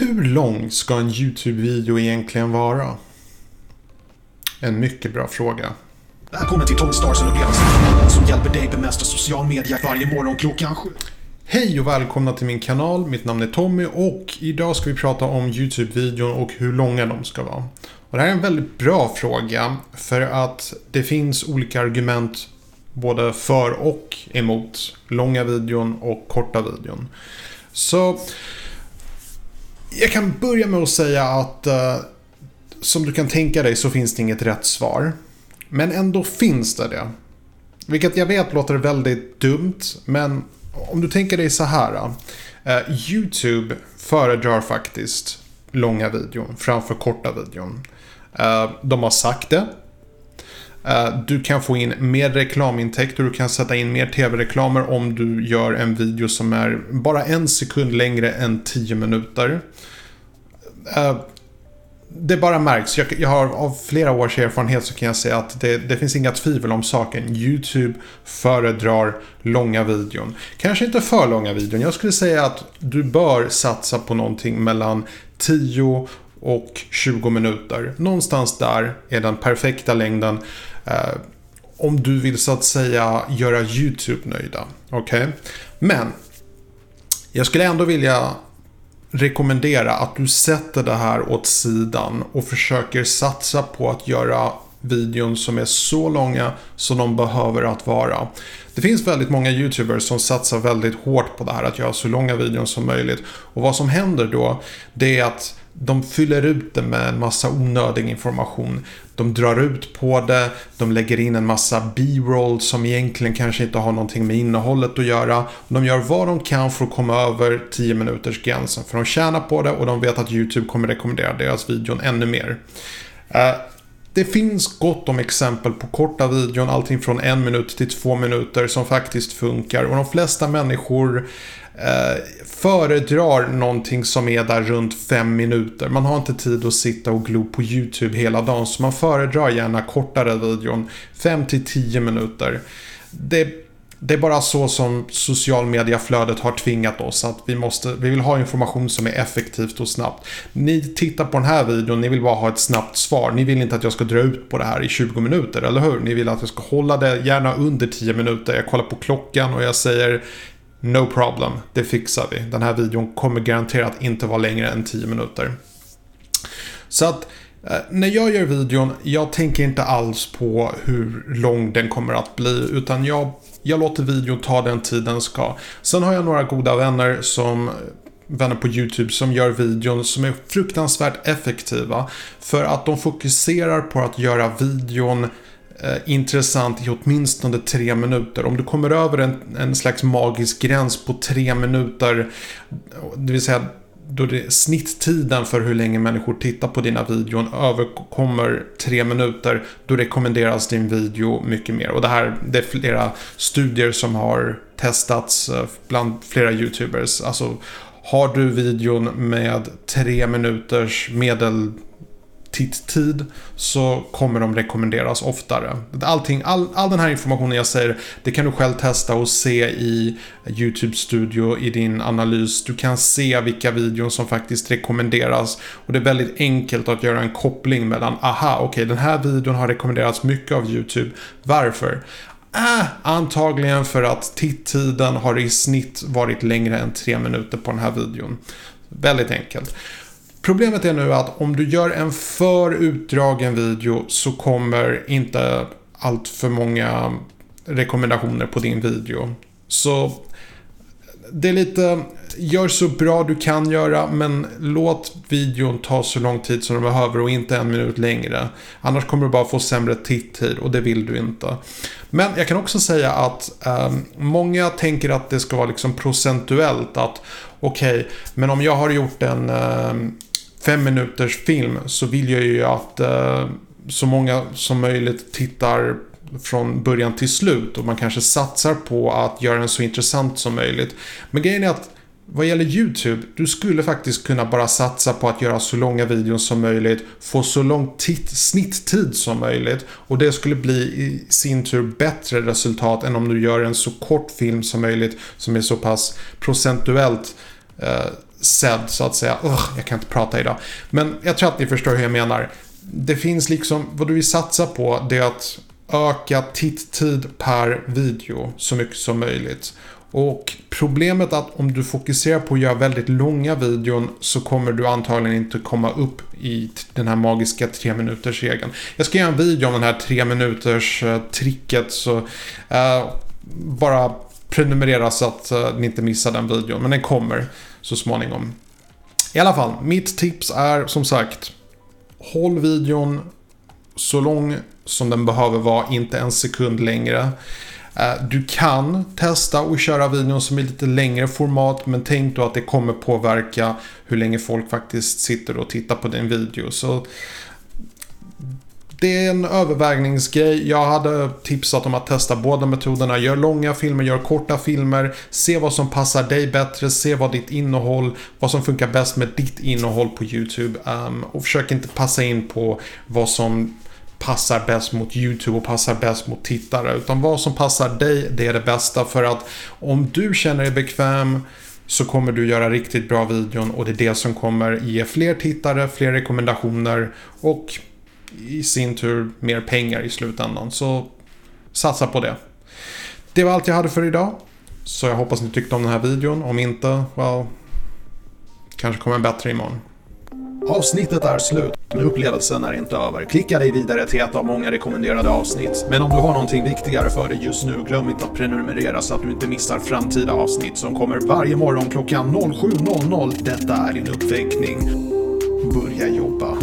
Hur lång ska en YouTube-video egentligen vara? En mycket bra fråga. Välkommen till Tony Stars upplevelse som hjälper dig bemästra social media varje morgon klockan sju. Hej och välkomna till min kanal. Mitt namn är Tommy och idag ska vi prata om YouTube-videon och hur långa de ska vara. Och det här är en väldigt bra fråga för att det finns olika argument både för och emot långa videon och korta videon. Så jag kan börja med att säga att uh, som du kan tänka dig så finns det inget rätt svar. Men ändå finns det det. Vilket jag vet låter väldigt dumt, men om du tänker dig så här. Uh, YouTube föredrar faktiskt långa videon framför korta videon. Uh, de har sagt det. Eh, du kan få in mer reklamintäkter, du kan sätta in mer tv-reklamer om du gör en video som är bara en sekund längre än 10 minuter. Eh, det bara märks. Jag, jag, har av flera års erfarenhet så kan jag säga att det, det, finns inga tvivel om saken. YouTube föredrar långa videon. Kanske inte för långa videon. Jag skulle säga att du bör satsa på någonting mellan 10 och 20 minuter. Någonstans där är den perfekta längden. Eh, om du vill så att säga göra YouTube nöjda. Okej? Okay? Men jag skulle ändå vilja rekommendera att du sätter det här åt sidan och försöker satsa på att göra videon som är så långa som de behöver att vara. Det finns väldigt många YouTubers som satsar väldigt hårt på det här att göra så långa videon som möjligt. Och vad som händer då, det är att de fyller ut det med en massa onödig information. De drar ut på det, de lägger in en massa B-roll som egentligen kanske inte har någonting med innehållet att göra. De gör vad de kan för att komma över 10 minuters gränsen. För de tjänar på det och de vet att YouTube kommer rekommendera deras videon ännu mer. Eh, det finns gott om exempel på korta videon, allting från en minut till två minuter som faktiskt funkar. Och de flesta människor eh, föredrar någonting som är där runt fem minuter. Man har inte tid att sitta och glo på YouTube hela dagen så man föredrar gärna kortare videon. fem till tio minuter. Det, det är bara så som social media-flödet har tvingat oss att vi, måste, vi vill ha information som är effektivt och snabbt. Ni tittar på den här videon, ni vill bara ha ett snabbt svar. Ni vill inte att jag ska dra ut på det här i 20 minuter, eller hur? Ni vill att jag ska hålla det gärna under 10 minuter. Jag kollar på klockan och jag säger No problem, det fixar vi. Den här videon kommer garanterat inte vara längre än 10 minuter. Så att Eh, när jag gör videon, jag tänker inte alls på hur lång den kommer att bli. Utan jag, jag låter videon ta den tid den ska. Sen har jag några goda vänner som vänner på YouTube som gör videon som är fruktansvärt effektiva. För att de fokuserar på att göra videon eh, intressant i åtminstone tre minuter. Om du kommer över en, en slags magisk gräns på tre minuter, det vill säga då det, snitttiden för hur länge människor tittar på dina videon överkommer tre minuter, då rekommenderas din video mycket mer. Och det här, det är flera studier som har testats eh, bland flera YouTubers. Alltså, har du videon med tre minuters medel titttid så kommer de rekommenderas oftare. Allting, all, all den här informationen jag säger, det kan du själv testa och se i YouTube Studio i din analys. Du kan se vilka videon som faktiskt rekommenderas och det är väldigt enkelt att göra en koppling mellan, aha, okej, okay, den här videon har rekommenderats mycket av YouTube. Varför? Äh, antagligen för att titttiden har i snitt varit längre än tre minuter på den här videon. Väldigt enkelt. Problemet är nu att om du gör en för utdragen video så kommer inte allt för många rekommendationer på din video. Så det är lite, gör så bra du kan göra men låt videon ta så lång tid som du behöver och inte en minut längre. Annars kommer du bara få sämre titttid och det vill du inte. Men jag kan också säga att eh, många tänker att det ska vara liksom procentuellt att okej, okay, men om jag har gjort en eh, fem minuters film så vill jag ju att eh, så många som möjligt tittar från början till slut och man kanske satsar på att göra den så intressant som möjligt. Men grejen är att vad gäller YouTube, du skulle faktiskt kunna bara satsa på att göra så långa videos som möjligt, få så lång snitttid som möjligt och det skulle bli i sin tur bättre resultat än om du gör en så kort film som möjligt som är så pass procentuellt eh, sedd så att säga. Ugh, jag kan inte prata idag. Men jag tror att ni förstår hur jag menar. Det finns liksom, vad du vill satsa på det är att öka titttid per video så mycket som möjligt. Och problemet är att om du fokuserar på att göra väldigt långa videon så kommer du antagligen inte komma upp i den här magiska tre minuters regeln. Jag ska göra en video om den här tre-minuters-tricket eh, så uh, bara prenumerera så att uh, ni inte missar den videon. Men den kommer så småningom. I alla fall, mitt tips är som sagt Håll videon så lång som den behöver vara, inte en sekund längre. Eh, du kan testa och köra videon som är lite längre format men tänk då att det kommer påverka hur länge folk faktiskt sitter och tittar på din video. Så det är en övervägningsgrej. Jag hade tipsat om att testa båda metoderna. Gör långa filmer, gör korta filmer. Se vad som passar dig bättre. Se vad ditt innehåll, vad som funkar bäst med ditt innehåll på YouTube. Um, och försök inte passa in på vad som passar bäst mot YouTube och passar bäst mot tittare. Utan vad som passar dig, det är det bästa. För att om du känner dig bekväm så kommer du göra riktigt bra videon och det är det som kommer ge fler tittare, fler rekommendationer och i sin tur mer pengar i slutändan. Så satsa på det. Det var allt jag hade för idag. Så jag hoppas ni tyckte om den här videon. Om inte, well, kanske kommer en bättre imorgon. Avsnittet är slut, men upplevelsen är inte över. Klicka dig vidare till ett av många rekommenderade avsnitt. Men om du har någonting viktigare för dig just nu, glöm inte att prenumerera så att du inte missar framtida avsnitt som kommer varje morgon klockan 07.00. Detta är din uppväckning. Börja jobba.